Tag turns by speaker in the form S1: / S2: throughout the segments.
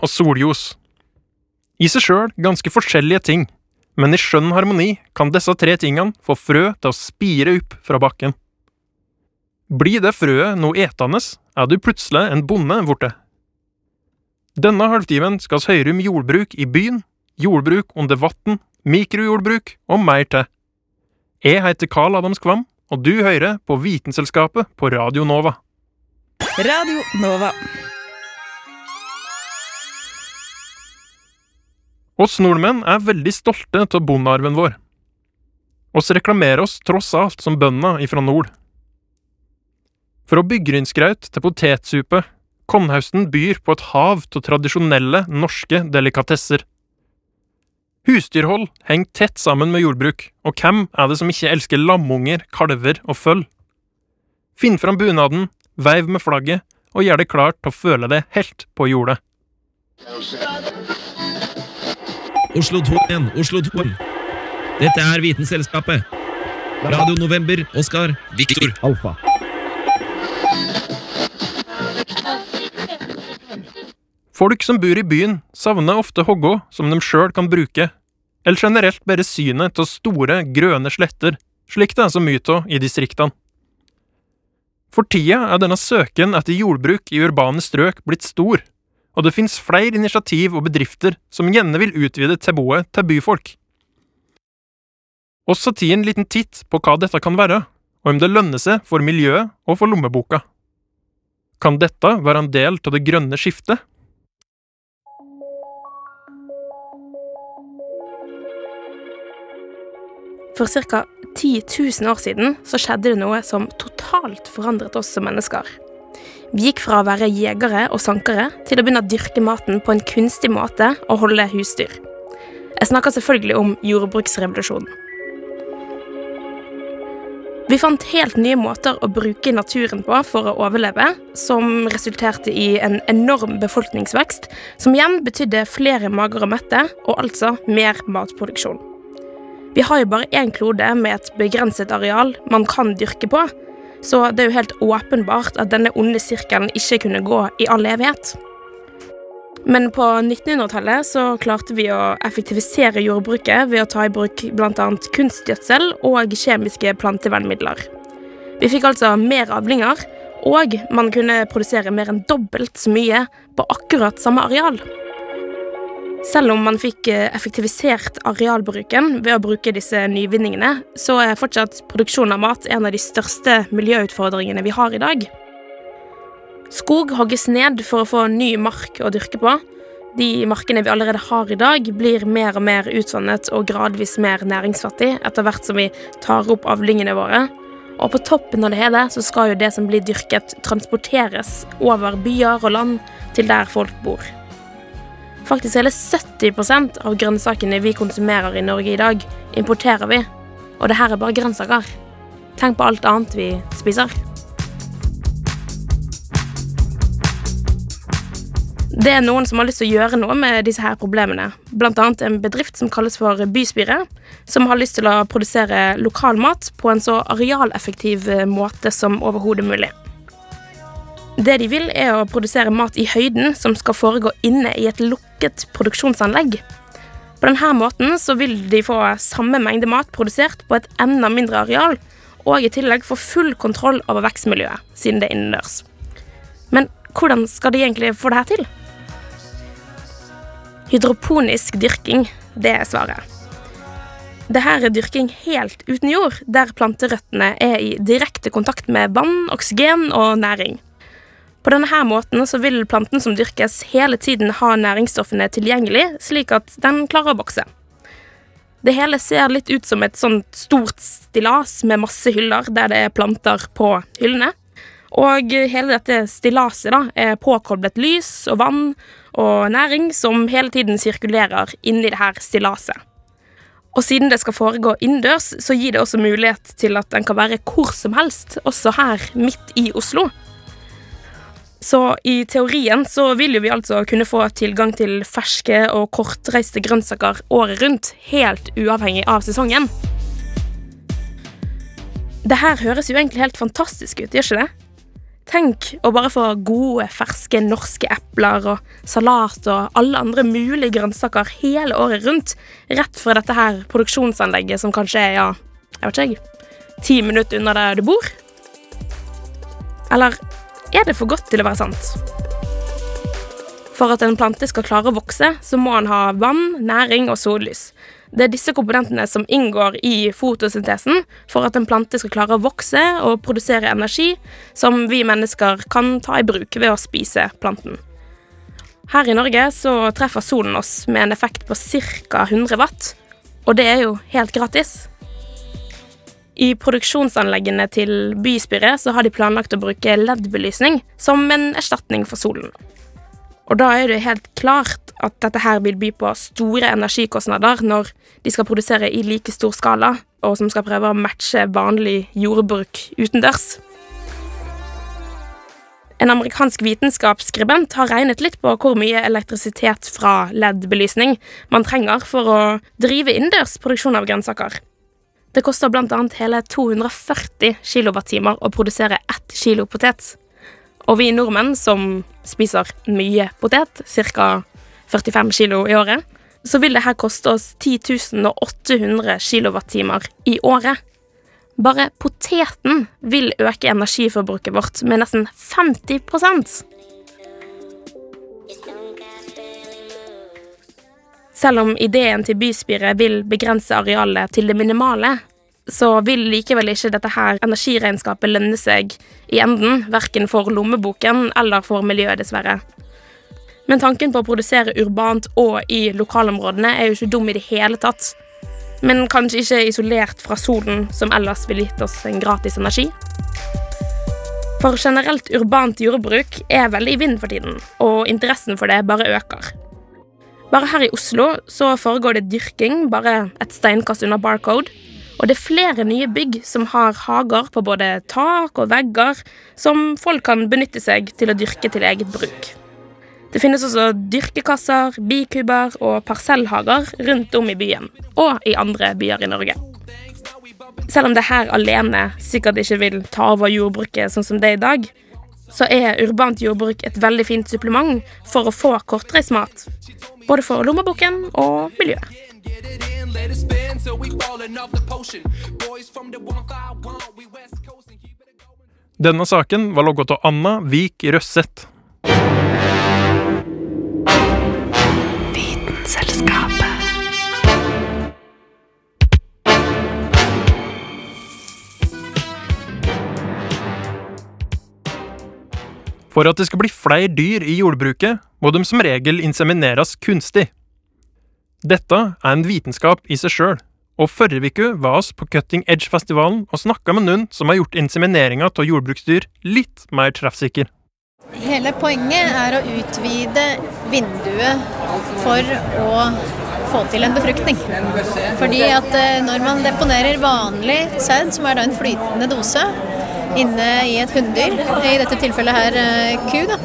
S1: Og solljos. I seg sjøl ganske forskjellige ting, men i skjønn harmoni kan disse tre tingene få frø til å spire opp fra bakken. Blir det frøet noe etende, er du plutselig en bonde borte. Denne halvtimen skal vi høre om jordbruk i byen, jordbruk under vann, mikrojordbruk og mer til. Jeg heter Carl Adams Kvam, og du hører på Vitenselskapet på Radio Nova.
S2: Radio Nova.
S1: Oss nordmenn er veldig stolte av bondearven vår. Oss reklamerer oss tross alt som bøndene ifra nord. Fra byggrynsgraut til potetsupe, Konhausten byr på et hav av tradisjonelle norske delikatesser. Husdyrhold henger tett sammen med jordbruk, og hvem er det som ikke elsker lamunger, kalver og føll? Finn fram bunaden, veiv med flagget, og gjør det klart til å føle det helt på jordet.
S3: Oslo 2 igjen, Oslo 2. Dette er Vitenselskapet. Radio November, Oskar, Viktor.
S4: Alfa.
S1: Folk som bor i byen, savner ofte hoggå som de sjøl kan bruke, eller generelt bare synet av store, grønne sletter, slik det er så mye av i distriktene. For tida er denne søken etter jordbruk i urbane strøk blitt stor, og det finnes flere initiativ og bedrifter som gjerne vil utvide tilbudet til byfolk. Har tatt en liten titt på hva dette kan være, og om det lønner seg for miljøet og for lommeboka. Kan dette være en del av det grønne skiftet?
S5: For ca. 10 000 år siden så skjedde det noe som totalt forandret oss som mennesker. Vi gikk fra å være jegere og sankere til å begynne å dyrke maten på en kunstig måte og holde husdyr. Jeg snakker selvfølgelig om jordbruksrevolusjonen. Vi fant helt nye måter å bruke naturen på for å overleve, som resulterte i en enorm befolkningsvekst, som igjen betydde flere mager og mette, og altså mer matproduksjon. Vi har jo bare én klode med et begrenset areal man kan dyrke på, så det er jo helt åpenbart at denne onde sirkelen ikke kunne gå i all evighet. Men på 1900-tallet så klarte vi å effektivisere jordbruket ved å ta i bruk bl.a. kunstgjødsel og kjemiske plantevernmidler. Vi fikk altså mer avlinger, og man kunne produsere mer enn dobbelt så mye på akkurat samme areal. Selv om man fikk eh, effektivisert arealbruken ved å bruke disse nyvinningene, så er fortsatt produksjon av mat en av de største miljøutfordringene vi har i dag. Skog hogges ned for å få ny mark å dyrke på. De markene vi allerede har i dag, blir mer og mer utvannet og gradvis mer næringsfattig etter hvert som vi tar opp avlingene våre. Og på toppen av det hele så skal jo det som blir dyrket, transporteres over byer og land til der folk bor. Faktisk hele 70% av grønnsakene vi konsumerer i Norge i dag, importerer vi. Og det her er bare grønnsaker. Tenk på alt annet vi spiser. Det er noen som har lyst til å gjøre noe med disse her problemene. Blant annet en bedrift som kalles for Bystyret, som har lyst til å produsere lokalmat på en så arealeffektiv måte som overhodet mulig. Det de vil, er å produsere mat i høyden som skal foregå inne i et lukket produksjonsanlegg. På denne måten så vil de få samme mengde mat produsert på et enda mindre areal, og i tillegg få full kontroll over vekstmiljøet, siden det er innendørs. Men hvordan skal de egentlig få det her til? Hydroponisk dyrking, det er svaret. Dette er dyrking helt uten jord, der planterøttene er i direkte kontakt med vann, oksygen og næring. På denne måten så vil planten som dyrkes hele tiden ha næringsstoffene tilgjengelig, slik at den klarer å vokse. Det hele ser litt ut som et sånt stort stillas med masse hyller der det er planter på hyllene. Og hele dette stillaset da, er påkoblet lys og vann og næring som hele tiden sirkulerer inni det her stillaset. Og siden det skal foregå innendørs, så gir det også mulighet til at den kan være hvor som helst, også her midt i Oslo. Så i teorien så vil jo vi altså kunne få tilgang til ferske og kortreiste grønnsaker året rundt, helt uavhengig av sesongen. Det her høres jo egentlig helt fantastisk ut, gjør ikke det? Tenk å bare få gode, ferske norske epler og salat og alle andre mulige grønnsaker hele året rundt, rett fra dette her produksjonsanlegget som kanskje er, ja, jeg vet ikke ti minutter unna der du bor? Eller er det for godt til å være sant? For at en plante skal klare å vokse, så må den ha vann, næring og sollys. Det er disse komponentene som inngår i fotosyntesen for at en plante skal klare å vokse og produsere energi som vi mennesker kan ta i bruk ved å spise planten. Her i Norge så treffer solen oss med en effekt på ca. 100 watt, og det er jo helt gratis. I produksjonsanleggene til bystyret så har de planlagt å bruke LED-belysning som en erstatning for solen. Og da er det helt klart at dette her vil by på store energikostnader når de skal produsere i like stor skala, og som skal prøve å matche vanlig jordbruk utendørs. En amerikansk vitenskapsskribent har regnet litt på hvor mye elektrisitet fra LED-belysning man trenger for å drive innendørs produksjon av grønnsaker. Det koster annet hele 240 kilowattimer å produsere ett kilo potet. Og vi nordmenn, som spiser mye potet, ca. 45 kilo i året, så vil det her koste oss 10 800 kilowattimer i året. Bare poteten vil øke energiforbruket vårt med nesten 50 Selv om ideen til bystyret vil begrense arealet til det minimale, så vil likevel ikke dette her energiregnskapet lønne seg i enden, verken for lommeboken eller for miljøet, dessverre. Men tanken på å produsere urbant og i lokalområdene er jo ikke dum i det hele tatt. Men kanskje ikke isolert fra solen, som ellers ville gitt oss en gratis energi. For generelt urbant jordbruk er veldig i vind for tiden, og interessen for det bare øker. Bare her i Oslo så foregår det dyrking bare et steinkast unna Barcode. Og det er flere nye bygg som har hager på både tak og vegger, som folk kan benytte seg til å dyrke til eget bruk. Det finnes også dyrkekasser, bikuber og parsellhager rundt om i byen, og i andre byer i Norge. Selv om det her alene sikkert ikke vil ta over jordbruket sånn som det er i dag, så er urbant jordbruk et veldig fint supplement for å få kortreist mat. Både for lommeboken og miljøet.
S1: Denne saken var logget av Anna Vik Røsseth. For at det skal bli flere dyr i jordbruket, må de som regel insemineres kunstig. Dette er en vitenskap i seg sjøl, og forrige uke var oss på Cutting Edge-festivalen og snakka med noen som har gjort insemineringa av jordbruksdyr litt mer treffsikker.
S4: Hele poenget er å utvide vinduet for å få til en befruktning. Fordi at eh, når man deponerer vanlig sæd, som er da en flytende dose, inne i et hunndyr, i dette tilfellet her eh, ku, da,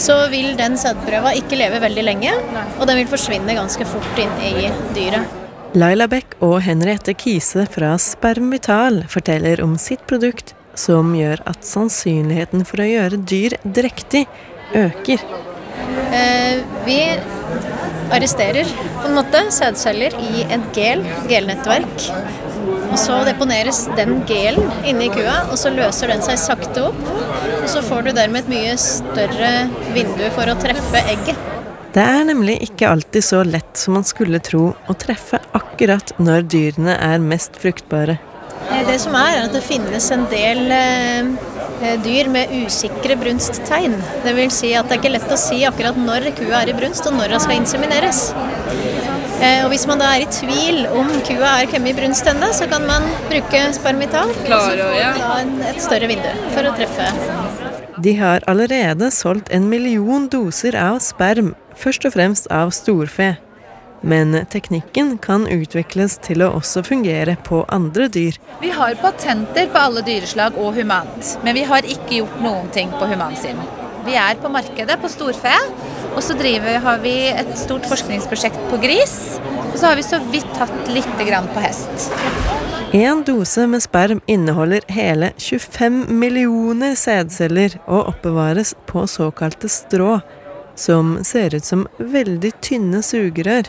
S4: så vil den sædprøva ikke leve veldig lenge, og den vil forsvinne ganske fort inn i dyret.
S6: Laila Beck og Henriette Kise fra Spermvital forteller om sitt produkt som gjør at sannsynligheten for å gjøre dyr drektig øker.
S4: Eh, vi arresterer på en måte sædceller i et gel, gelnettverk, og så deponeres den gelen inni kua, og så løser den seg sakte opp. Og så får du dermed et mye større vindu for å treffe egget.
S6: Det er nemlig ikke alltid så lett som man skulle tro å treffe akkurat når dyrene er mest fruktbare.
S4: Eh, det som er, er at det finnes en del eh, eh, dyr med usikre brunsttegn. Det vil si at det er ikke lett å si akkurat når kua er i brunst og når hun skal insemineres. Eh, Og hvis man da er i tvil om kua er kommet i brunst ennå, så kan man bruke spermital. Og så får man da et større vindu for å treffe.
S6: De har allerede solgt en million doser av sperm, først og fremst av storfe. Men teknikken kan utvikles til å også fungere på andre dyr.
S7: Vi har patenter på alle dyreslag og humant, men vi har ikke gjort noen ting på humansiden. Vi er på markedet på storfe, og så driver, har vi et stort forskningsprosjekt på gris. Og så har vi så vidt hatt lite grann på hest.
S6: En dose med sperm inneholder hele 25 millioner sædceller og oppbevares på såkalte strå, som ser ut som veldig tynne sugerør.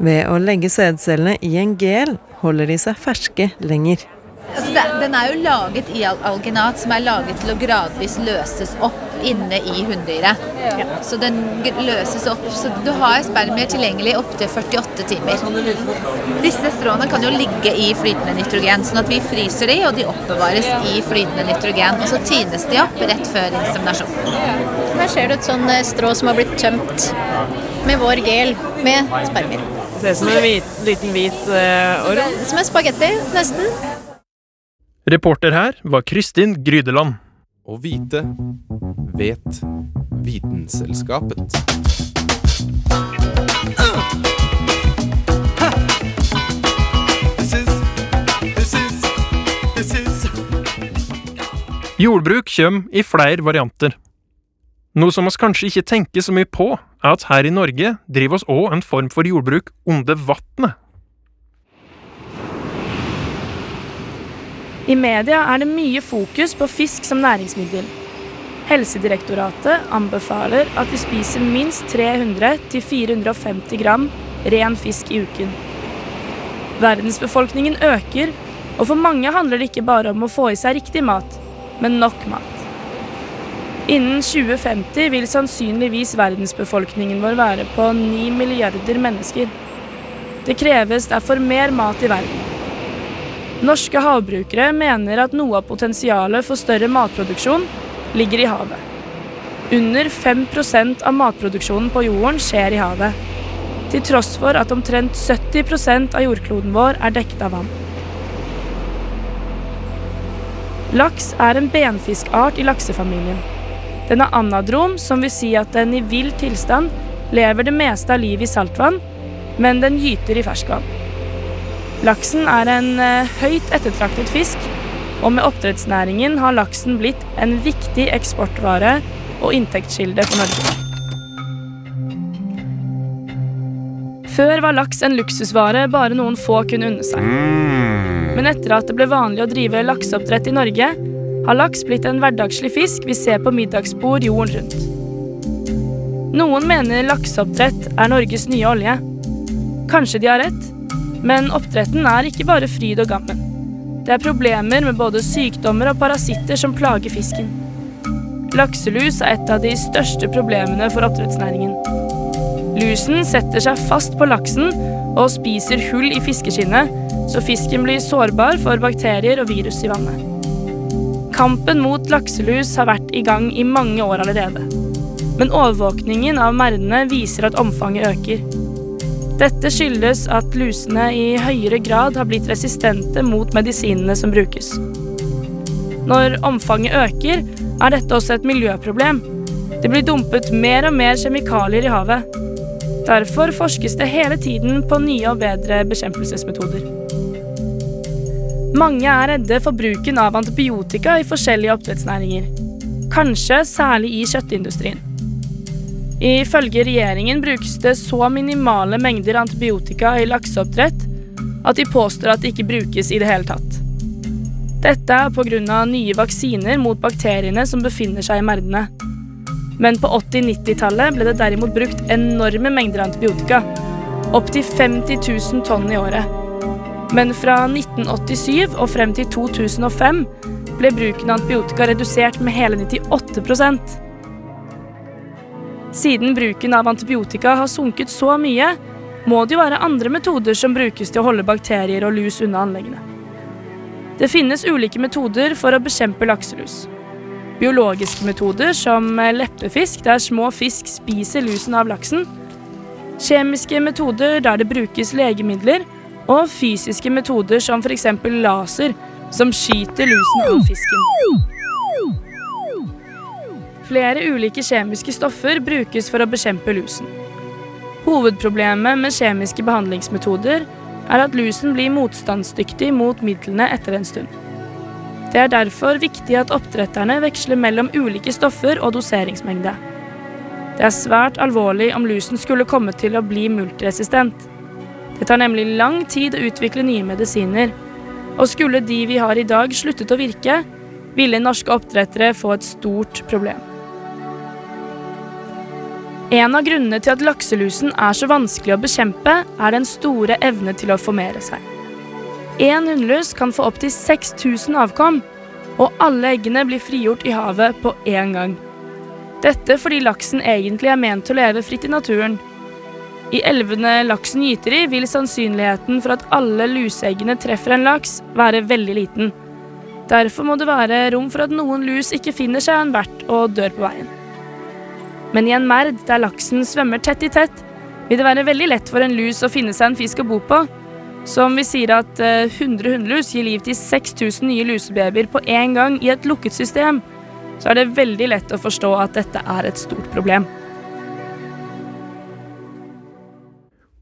S6: Ved å legge sædcellene i en gel holder de seg ferske lenger.
S7: Altså det, den er jo laget i alginat, som er laget til å gradvis løses opp inne i hunndyret. Så den løses opp, så du har spermier tilgjengelig opptil 48 timer. Disse stråene kan jo ligge i flytende nitrogen, sånn at vi fryser de, og de oppbevares i flytende nitrogen. Og så tines de opp rett før inseminasjon.
S4: Her ser du et sånn eh, strå som har blitt tømt med vår gel med spermier.
S8: Ser ut som en hvit, liten hvit uh, orm.
S4: Som en spagetti, nesten.
S1: Reporter her var Kristin Grydeland.
S9: Å vite vet Vitenselskapet.
S1: Jordbruk kommer i flere varianter. Noe som oss kanskje ikke tenker så mye på, er at her i Norge driver oss òg en form for jordbruk under vatnet.
S10: I media er det mye fokus på fisk som næringsmiddel. Helsedirektoratet anbefaler at vi spiser minst 300-450 gram ren fisk i uken. Verdensbefolkningen øker, og for mange handler det ikke bare om å få i seg riktig mat, men nok mat. Innen 2050 vil sannsynligvis verdensbefolkningen vår være på 9 milliarder mennesker. Det kreves derfor mer mat i verden. Norske havbrukere mener at noe av potensialet for større matproduksjon ligger i havet. Under 5% av matproduksjonen på jorden skjer i havet. Til tross for at omtrent 70% av jordkloden vår er dekket av vann. Laks er en benfiskart i laksefamilien. Den er anadrom, som vil si at den i vill tilstand lever det meste av livet i saltvann, men den gyter i ferskvann. Laksen er en eh, høyt ettertraktet fisk, og med oppdrettsnæringen har laksen blitt en viktig eksportvare og inntektskilde for Norge. Før var laks en luksusvare bare noen få kunne unne seg. Men etter at det ble vanlig å drive lakseoppdrett i Norge, har laks blitt en hverdagslig fisk vi ser på middagsbord jorden rundt. Noen mener lakseoppdrett er Norges nye olje. Kanskje de har rett, men oppdretten er ikke bare fryd og gammen. Det er problemer med både sykdommer og parasitter som plager fisken. Lakselus er et av de største problemene for oppdrettsnæringen. Lusen setter seg fast på laksen og spiser hull i fiskeskinnet, så fisken blir sårbar for bakterier og virus i vannet. Kampen mot lakselus har vært i gang i mange år allerede. Men overvåkningen av merdene viser at omfanget øker. Dette skyldes at lusene i høyere grad har blitt resistente mot medisinene som brukes. Når omfanget øker, er dette også et miljøproblem. Det blir dumpet mer og mer kjemikalier i havet. Derfor forskes det hele tiden på nye og bedre bekjempelsesmetoder. Mange er redde for bruken av antibiotika i forskjellige oppdrettsnæringer. Kanskje særlig i kjøttindustrien. Ifølge regjeringen brukes det så minimale mengder antibiotika i lakseoppdrett at de påstår at det ikke brukes i det hele tatt. Dette er pga. nye vaksiner mot bakteriene som befinner seg i merdene. Men på 80-90-tallet ble det derimot brukt enorme mengder antibiotika. Opptil 50 000 tonn i året. Men fra 1987 og frem til 2005 ble bruken av antibiotika redusert med hele 98 Siden bruken av antibiotika har sunket så mye, må det jo være andre metoder som brukes til å holde bakterier og lus unna anleggene. Det finnes ulike metoder for å bekjempe lakselus. Biologiske metoder som leppefisk, der små fisk spiser lusen av laksen. kjemiske metoder der det brukes legemidler, og fysiske metoder som f.eks. laser, som skyter lusen av fisken. Flere ulike kjemiske stoffer brukes for å bekjempe lusen. Hovedproblemet med kjemiske behandlingsmetoder er at lusen blir motstandsdyktig mot midlene etter en stund. Det er derfor viktig at oppdretterne veksler mellom ulike stoffer og doseringsmengde. Det er svært alvorlig om lusen skulle komme til å bli multiresistent. Det tar nemlig lang tid å utvikle nye medisiner, og skulle de vi har i dag sluttet å virke, ville norske oppdrettere få et stort problem. En av grunnene til at lakselusen er så vanskelig å bekjempe, er den store evne til å formere seg. Én hunnlus kan få opptil 6000 avkom, og alle eggene blir frigjort i havet på én gang. Dette fordi laksen egentlig er ment til å leve fritt i naturen. I elvene laksen gyter i, vil sannsynligheten for at alle luseeggene treffer en laks, være veldig liten. Derfor må det være rom for at noen lus ikke finner seg en vert og dør på veien. Men i en merd der laksen svømmer tett i tett, vil det være veldig lett for en lus å finne seg en fisk å bo på. Så om vi sier at 100 hunnlus gir liv til 6000 nye lusebabyer på én gang i et lukket system, så er det veldig lett å forstå at dette er et stort problem.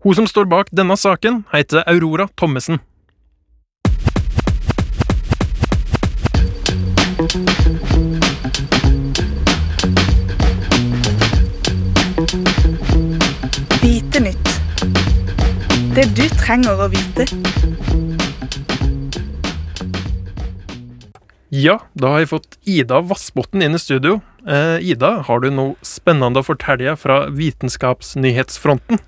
S1: Hun som står bak denne saken, heter Aurora Thommessen.
S11: Vite nytt. Det du trenger å vite.
S1: Ja, da har jeg fått Ida Vassbotn inn i studio. Eh, Ida, har du noe spennende å fortelle fra vitenskapsnyhetsfronten?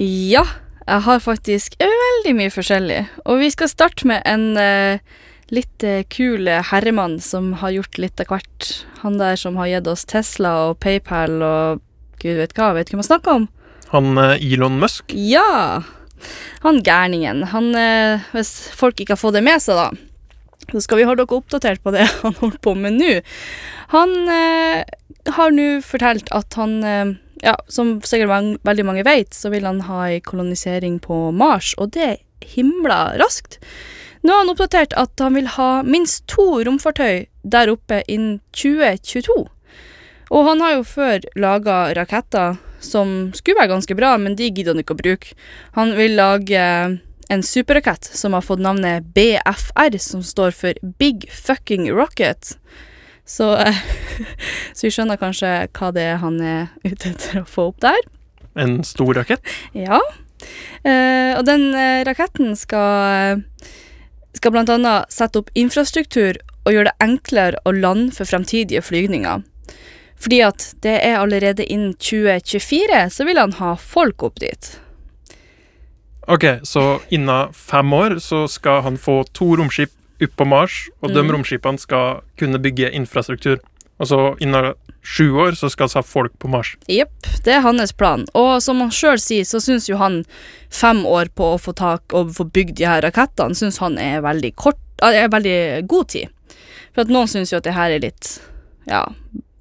S12: Ja, jeg har faktisk veldig mye forskjellig. Og vi skal starte med en eh, litt eh, kul herremann som har gjort litt av hvert. Han der som har gitt oss Tesla og PayPal og gud vet hva, vet ikke hva man snakker om?
S1: Han eh, Elon Musk?
S12: Ja! Han gærningen. Han, eh, hvis folk ikke har fått det med seg, da, så skal vi holde dere oppdatert på det han holder på med nå. Han eh, har nå fortalt at han eh, ja, som sikkert veldig mange vet, så vil han ha ei kolonisering på Mars, og det himla raskt. Nå har han oppdatert at han vil ha minst to romfartøy der oppe innen 2022. Og han har jo før laga raketter som skulle være ganske bra, men de gidder han ikke å bruke. Han vil lage en superrakett som har fått navnet BFR, som står for Big Fucking Rocket. Så, eh, så vi skjønner kanskje hva det er han er ute etter å få opp der.
S1: En stor rakett?
S12: Ja. Eh, og den eh, raketten skal, skal annet sette opp infrastruktur og gjøre det enklere å lande for fremtidige flygninger. Fordi at det er allerede innen 2024 så vil han ha folk opp dit.
S1: Ok, så innen fem år så skal han få to romskip opp på Mars, og de
S12: Mm.
S1: romskipene skal kunne bygge infrastruktur. Og så innen sju år så skal vi ha folk på Mars.
S12: Jepp, det er hans plan. Og som han sjøl sier, så syns jo han fem år på å få tak og få bygd de her rakettene, syns han er veldig kort er veldig god tid. For at noen syns jo at det her er litt ja,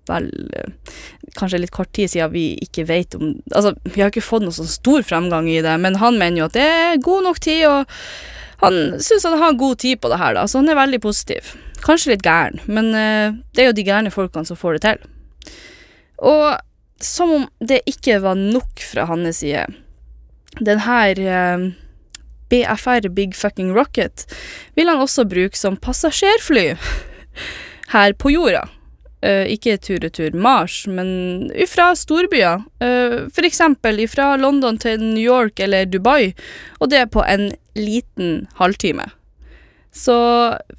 S12: vel eh, Kanskje litt kort tid siden vi ikke vet om Altså, vi har ikke fått noe sånn stor fremgang i det, men han mener jo at det er god nok tid, og han syns han har god tid på det her, da, så han er veldig positiv. Kanskje litt gæren, men eh, det er jo de gærne folkene som får det til. Og som om det ikke var nok fra hans side. Den her eh, BFR, Big Fucking Rocket, vil han også bruke som passasjerfly her på jorda. Eh, ikke tur-retur Mars, men fra storbyer. Uh, for eksempel fra London til New York eller Dubai, og det på en liten halvtime. Så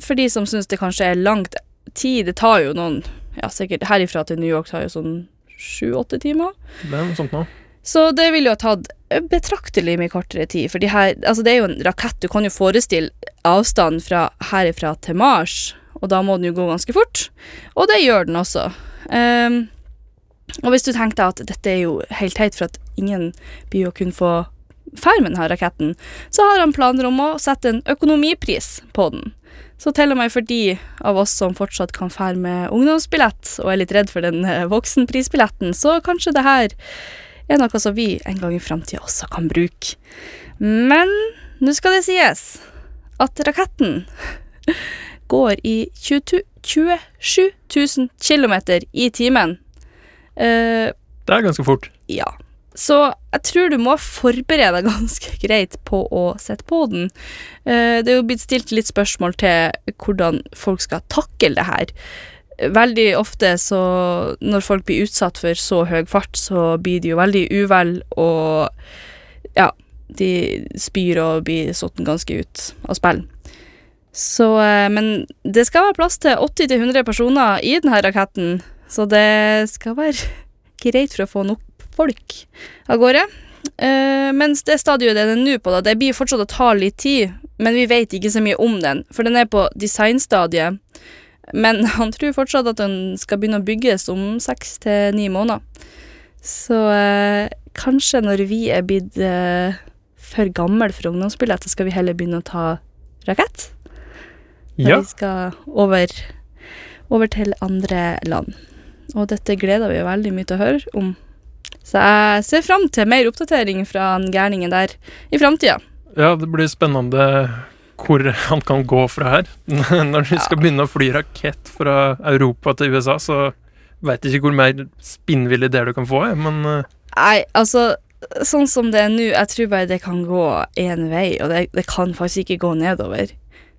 S12: for de som syns det kanskje er langt tid, det tar jo noen Ja, sikkert herifra til New York tar jo sånn sju-åtte timer.
S1: Det er noe sånt nå.
S12: Så det ville jo ha tatt betraktelig mye kortere tid, for de her, altså det er jo en rakett, du kan jo forestille avstanden fra herifra til Mars, og da må den jo gå ganske fort, og det gjør den også. Um, og hvis du tenkte at dette er jo helt teit for at ingen blir å kunne få ferd med denne raketten, så har han planer om å sette en økonomipris på den. Så til og med for de av oss som fortsatt kan fære med ungdomsbillett, og er litt redd for den eh, voksenprisbilletten, så kanskje det her er noe som vi en gang i framtida også kan bruke. Men nå skal det sies at raketten går i 22, 27 000 km i timen. Uh,
S1: Det er ganske fort.
S12: ja. Så jeg tror du må forberede deg ganske greit på å sette på den. Eh, det er jo blitt stilt litt spørsmål til hvordan folk skal takle det her. Veldig ofte så når folk blir utsatt for så høy fart, så blir de jo veldig uvel og ja, de spyr og blir satt ganske ut av spill. Så, eh, men det skal være plass til 80-100 personer i denne raketten, så det skal være greit for å få nok folk av gårde. Uh, mens det stadiet den er nå på, da, det blir fortsatt å ta litt tid, men vi vet ikke så mye om den, for den er på designstadiet. Men han tror fortsatt at den skal begynne å bygges om seks til ni måneder. Så uh, kanskje når vi er blitt uh, for gamle for ungdomsbillett, så skal vi heller begynne å ta rakett. Når
S1: Ja.
S12: vi skal over, over til andre land. Og dette gleder vi veldig mye til å høre om. Så jeg ser fram til mer oppdatering fra han gærningen der i framtida.
S1: Ja, det blir spennende hvor han kan gå fra her. Når de skal begynne å fly rakett fra Europa til USA, så veit ikke hvor mer spinnvill er du kan få, men eh,
S12: Nei, altså Sånn som det er nå, jeg tror bare det kan gå én vei, og det, det kan faktisk ikke gå nedover.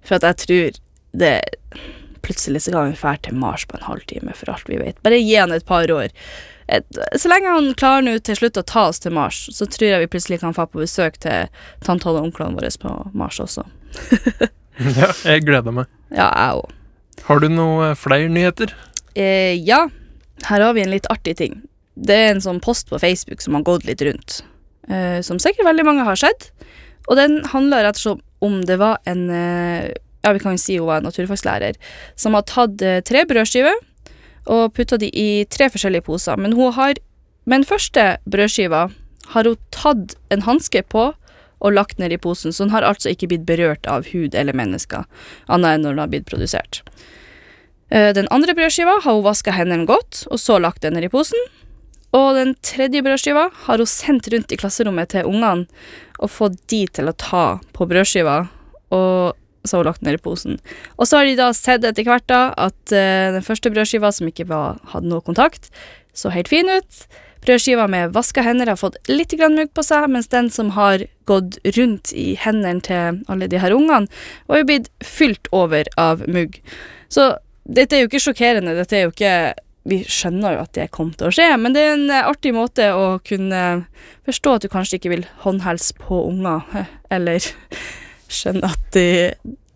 S12: For at jeg tror det Plutselig så kan vi dra til Mars på en halvtime, for alt vi vet. Bare gi han et par år. Et, så lenge han klarer nå til slutt å ta oss til Mars, så tror jeg vi plutselig kan få på besøk til tante og onklene våre på Mars også.
S1: ja, jeg gleder meg.
S12: Ja, jeg òg.
S1: Har du noe flere nyheter?
S12: Eh, ja, her har vi en litt artig ting. Det er en sånn post på Facebook som har gått litt rundt, eh, som sikkert veldig mange har sett. Og den handler rett og slett om det var en eh, Ja, vi kan si hun var en naturfagslærer, som har tatt eh, tre brødskiver og putta de i tre forskjellige poser. Men hun har med den første brødskiva har hun tatt en hanske på og lagt ned i posen, så den har altså ikke blitt berørt av hud eller mennesker, annet enn når den har blitt produsert. Eh, Den andre brødskiva har hun vaska hendene godt, og så lagt den ned i posen. Og den tredje brødskiva har hun sendt rundt i klasserommet til ungene og fått de til å ta på brødskiva, og så har hun lagt den ned i posen. Og så har de da sett etter hvert da at uh, den første brødskiva, som ikke var, hadde noe kontakt, så helt fin ut. Brødskiva med vaska hender har fått litt mugg på seg, mens den som har gått rundt i hendene til alle de her ungene, var jo blitt fylt over av mugg. Så dette er jo ikke sjokkerende, dette er jo ikke Vi skjønner jo at det kom til å skje, men det er en eh, artig måte å kunne forstå at du kanskje ikke vil håndhelse på unger, eh, eller skjønne at de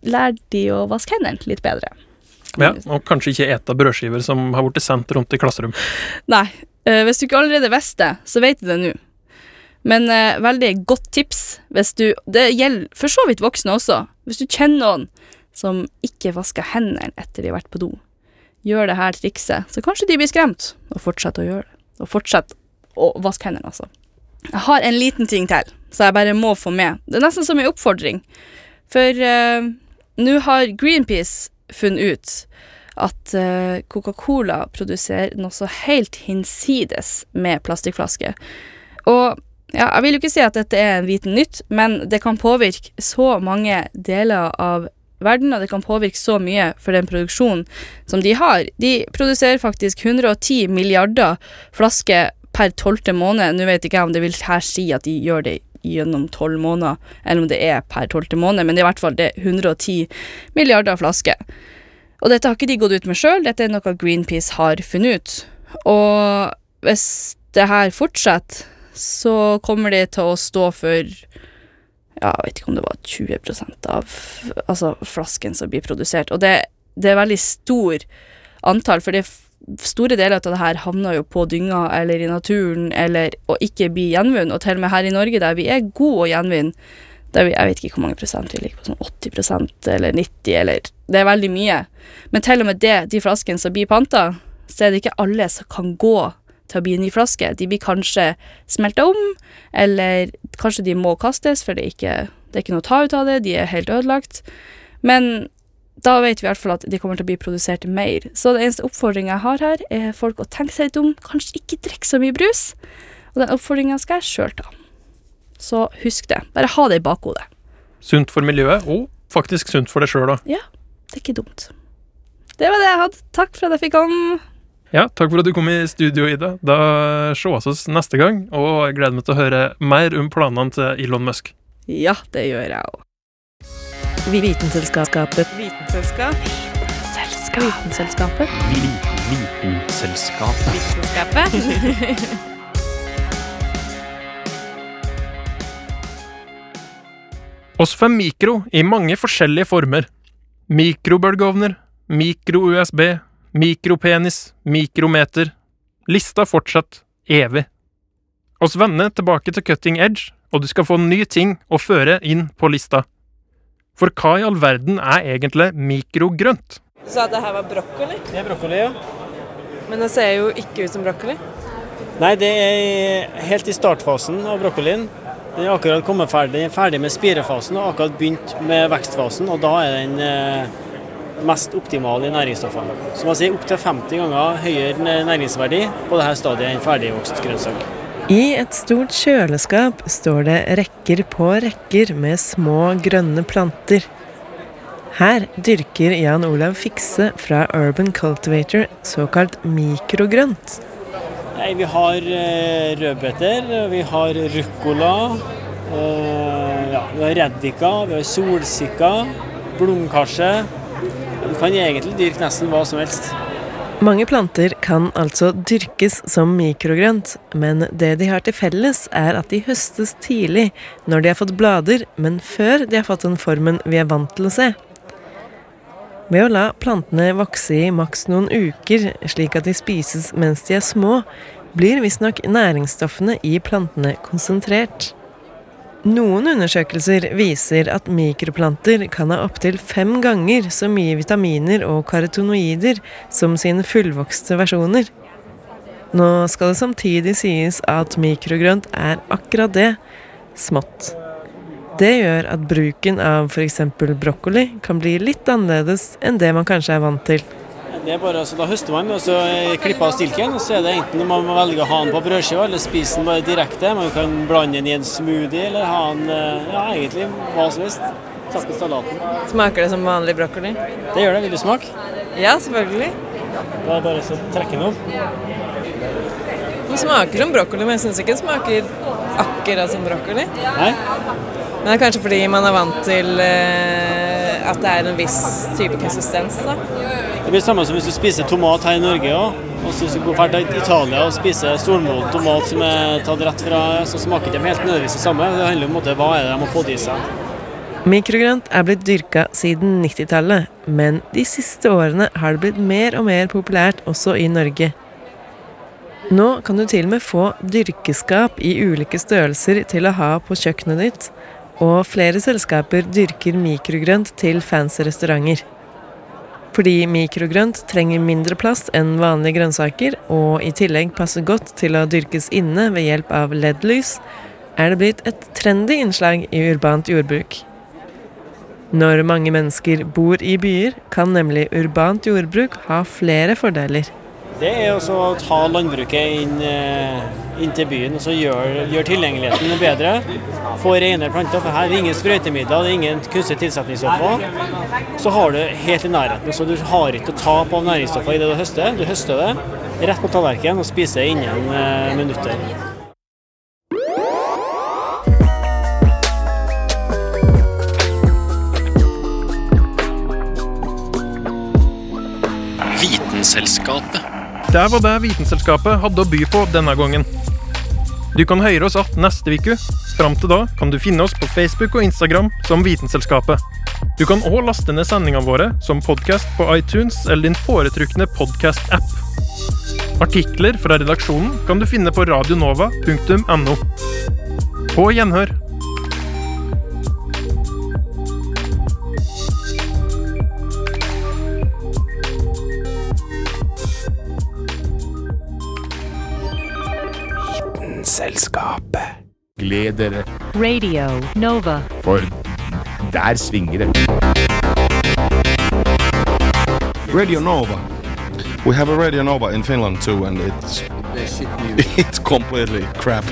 S12: lærer de å vaske hendene litt bedre.
S1: Ja, og kanskje ikke ete brødskiver som har blitt sendt rundt i klasserom.
S12: Nei, eh, hvis du ikke allerede visste det, så vet du det nå. Men eh, veldig godt tips hvis du Det gjelder for så vidt voksne også. Hvis du kjenner noen som ikke vasker hendene etter de har vært på do, gjør det her trikset, så kanskje de blir skremt, og fortsetter å gjøre det. Og fortsett å vaske hendene, altså. Jeg har en liten ting til, så jeg bare må få med. Det er nesten som en oppfordring. For uh, nå har Greenpeace funnet ut at uh, Coca-Cola produserer noe så helt hinsides med plastikkflasker. Og ja, jeg vil jo ikke si at dette er en viten nytt, men det kan påvirke så mange deler av verden, og det kan påvirke så mye for den produksjonen som de har. De produserer faktisk 110 milliarder flasker per tolvte måned. Nå vet ikke jeg om det vil her si at de gjør det gjennom tolv måneder, eller om det er per tolvte måned, men det er i hvert fall det er 110 milliarder flasker. Og dette har ikke de gått ut med sjøl, dette er noe Greenpeace har funnet ut. Og hvis det her fortsetter, så kommer de til å stå for ja, jeg vet ikke om det var 20% av altså, flasken som blir produsert. Og det, det er veldig stor antall, for det f- store deler av det her havner jo på dynga eller i naturen eller og ikke blir gjenvunnet. Og til og med her i Norge, der vi er gode å gjenvinne, der vi, jeg vet ikke hvor mange prosent vi ligger på, sånn 80% eller 90 eller Det er veldig mye. Men til og med det, de flaskene som blir panta, så er det ikke alle som kan gå til å bli en ny flaske. De blir kanskje smelta om, eller kanskje de må kastes, for det er ikke, det er ikke noe å ta ut av det, de er helt ødelagt. Men da vet vi i hvert fall at de kommer til å bli produsert mer. Så den eneste oppfordringa jeg har her, er folk å tenke seg litt om. Kanskje ikke drikke så mye brus. Og den oppfordringa skal jeg sjøl ta. Så husk det. Bare ha det i bakhodet.
S1: Sunt for miljøet, og faktisk sunt for deg sjøl òg.
S12: Ja, det er ikke dumt. Det var det jeg hadde. Takk for at jeg fikk komme.
S1: Ja, takk for at du kom i studio, Ida. Da sees oss neste gang, og jeg gleder meg til å høre mer om planene til Elon Musk.
S12: Ja, det gjør jeg òg.
S6: Vitenselskapet. Vitenselskap.
S5: Vitenselskapet.
S13: Vitenselskapet.
S5: Vitenselskapet.
S1: Oss får mikro i mange forskjellige former. Mikrobølgeovner, mikro-USB, mikropenis, mikrometer. Lista fortsatt evig. Oss vender tilbake til cutting edge, og du skal få ny ting å føre inn på lista. For hva i all verden er egentlig mikrogrønt?
S6: Du sa at det her var brokkoli,
S14: Det er brokkoli, ja.
S6: men det ser jo ikke ut som brokkoli.
S14: Nei, det er helt i startfasen av brokkolien. Den er akkurat kommet ferdig, er ferdig med spirefasen og akkurat begynt med vekstfasen, og da er den eh, mest optimal i næringsstoffene. Som jeg sier, opptil 50 ganger høyere næringsverdi på dette stadiet enn ferdigvokst grønnsak.
S6: I et stort kjøleskap står det rekker på rekker med små grønne planter. Her dyrker Jan Olav Fikse fra Urban Cultivator såkalt mikrogrønt.
S14: Nei, vi har eh, rødbeter, vi har ruccola, eh, ja, vi har reddika, vi har solsikker, blomkarse. Du kan egentlig dyrke nesten hva som helst.
S6: Mange planter kan altså dyrkes som mikrogrønt, men det de har til felles, er at de høstes tidlig, når de har fått blader, men før de har fått den formen vi er vant til å se. Ved å la plantene vokse i maks noen uker, slik at de spises mens de er små, blir visstnok næringsstoffene i plantene konsentrert. Noen undersøkelser viser at mikroplanter kan ha opptil fem ganger så mye vitaminer og karotenoider som sine fullvokste versjoner. Nå skal det samtidig sies at mikrogrønt er akkurat det smått. Det gjør at bruken av f.eks. brokkoli kan bli litt annerledes enn det man kanskje er vant til.
S14: Det er bare, altså, da høster man, og så klipper av stilken. og Så er det enten man man velger å ha den på brødskiva eller spise den bare direkte. Man kan blande den i en smoothie eller ha den eh, ja, egentlig hva som helst. Takke salaten.
S6: Smaker det som vanlig brokkoli?
S14: Det gjør det. Vil du smake?
S6: Ja, selvfølgelig.
S14: Da er det bare å trekke den opp.
S6: Den smaker som brokkoli, men jeg syns ikke den smaker akkurat som brokkoli.
S14: Nei.
S6: Men det er kanskje fordi man er vant til eh, at det er en viss type konsistens. da.
S14: Det blir samme som hvis du spiser tomat her i Norge òg. Og så hvis du går til Italia og spiser stormoden tomat som er tatt rett fra, så smaker de helt nødvendigvis det samme. Det handler om måte, hva er det de har fått i seg.
S6: Mikrogrønt er blitt dyrka siden 90-tallet, men de siste årene har det blitt mer og mer populært også i Norge. Nå kan du til og med få dyrkeskap i ulike størrelser til å ha på kjøkkenet ditt, og flere selskaper dyrker mikrogrønt til fancy restauranter. Fordi mikrogrønt trenger mindre plass enn vanlige grønnsaker, og i tillegg passer godt til å dyrkes inne ved hjelp av LED-lys, er det blitt et trendy innslag i urbant jordbruk. Når mange mennesker bor i byer, kan nemlig urbant jordbruk ha flere fordeler.
S14: Det er å ta landbruket inn, eh, inn til byen og gjøre gjør tilgjengeligheten bedre. Få rene planter. For her er det ingen sprøytemidler, det er ingen kunstige tilsetningsstoffer. Så har du helt i nærheten, så du har ikke tap av næringsstoffer i det du høster. Du høster det rett på tallerkenen og spiser det innen eh, minutter.
S13: Vitenselskapet.
S1: Det var det Vitenselskapet hadde å by på denne gangen. Du kan høre oss igjen neste uke. Fram til da kan du finne oss på Facebook og Instagram som Vitenselskapet. Du kan òg laste ned sendingene våre som podkast på iTunes eller din foretrukne podkast-app. Artikler fra redaksjonen kan du finne på radionova.no. På gjenhør.
S15: Selskapet. Gled dere,
S16: Radio Nova.
S15: for der svinger det.
S17: Radio Nova. We have a Radio Nova in Finland too, and it's it's completely crap.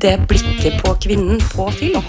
S18: Det blikket på kvinnen på film.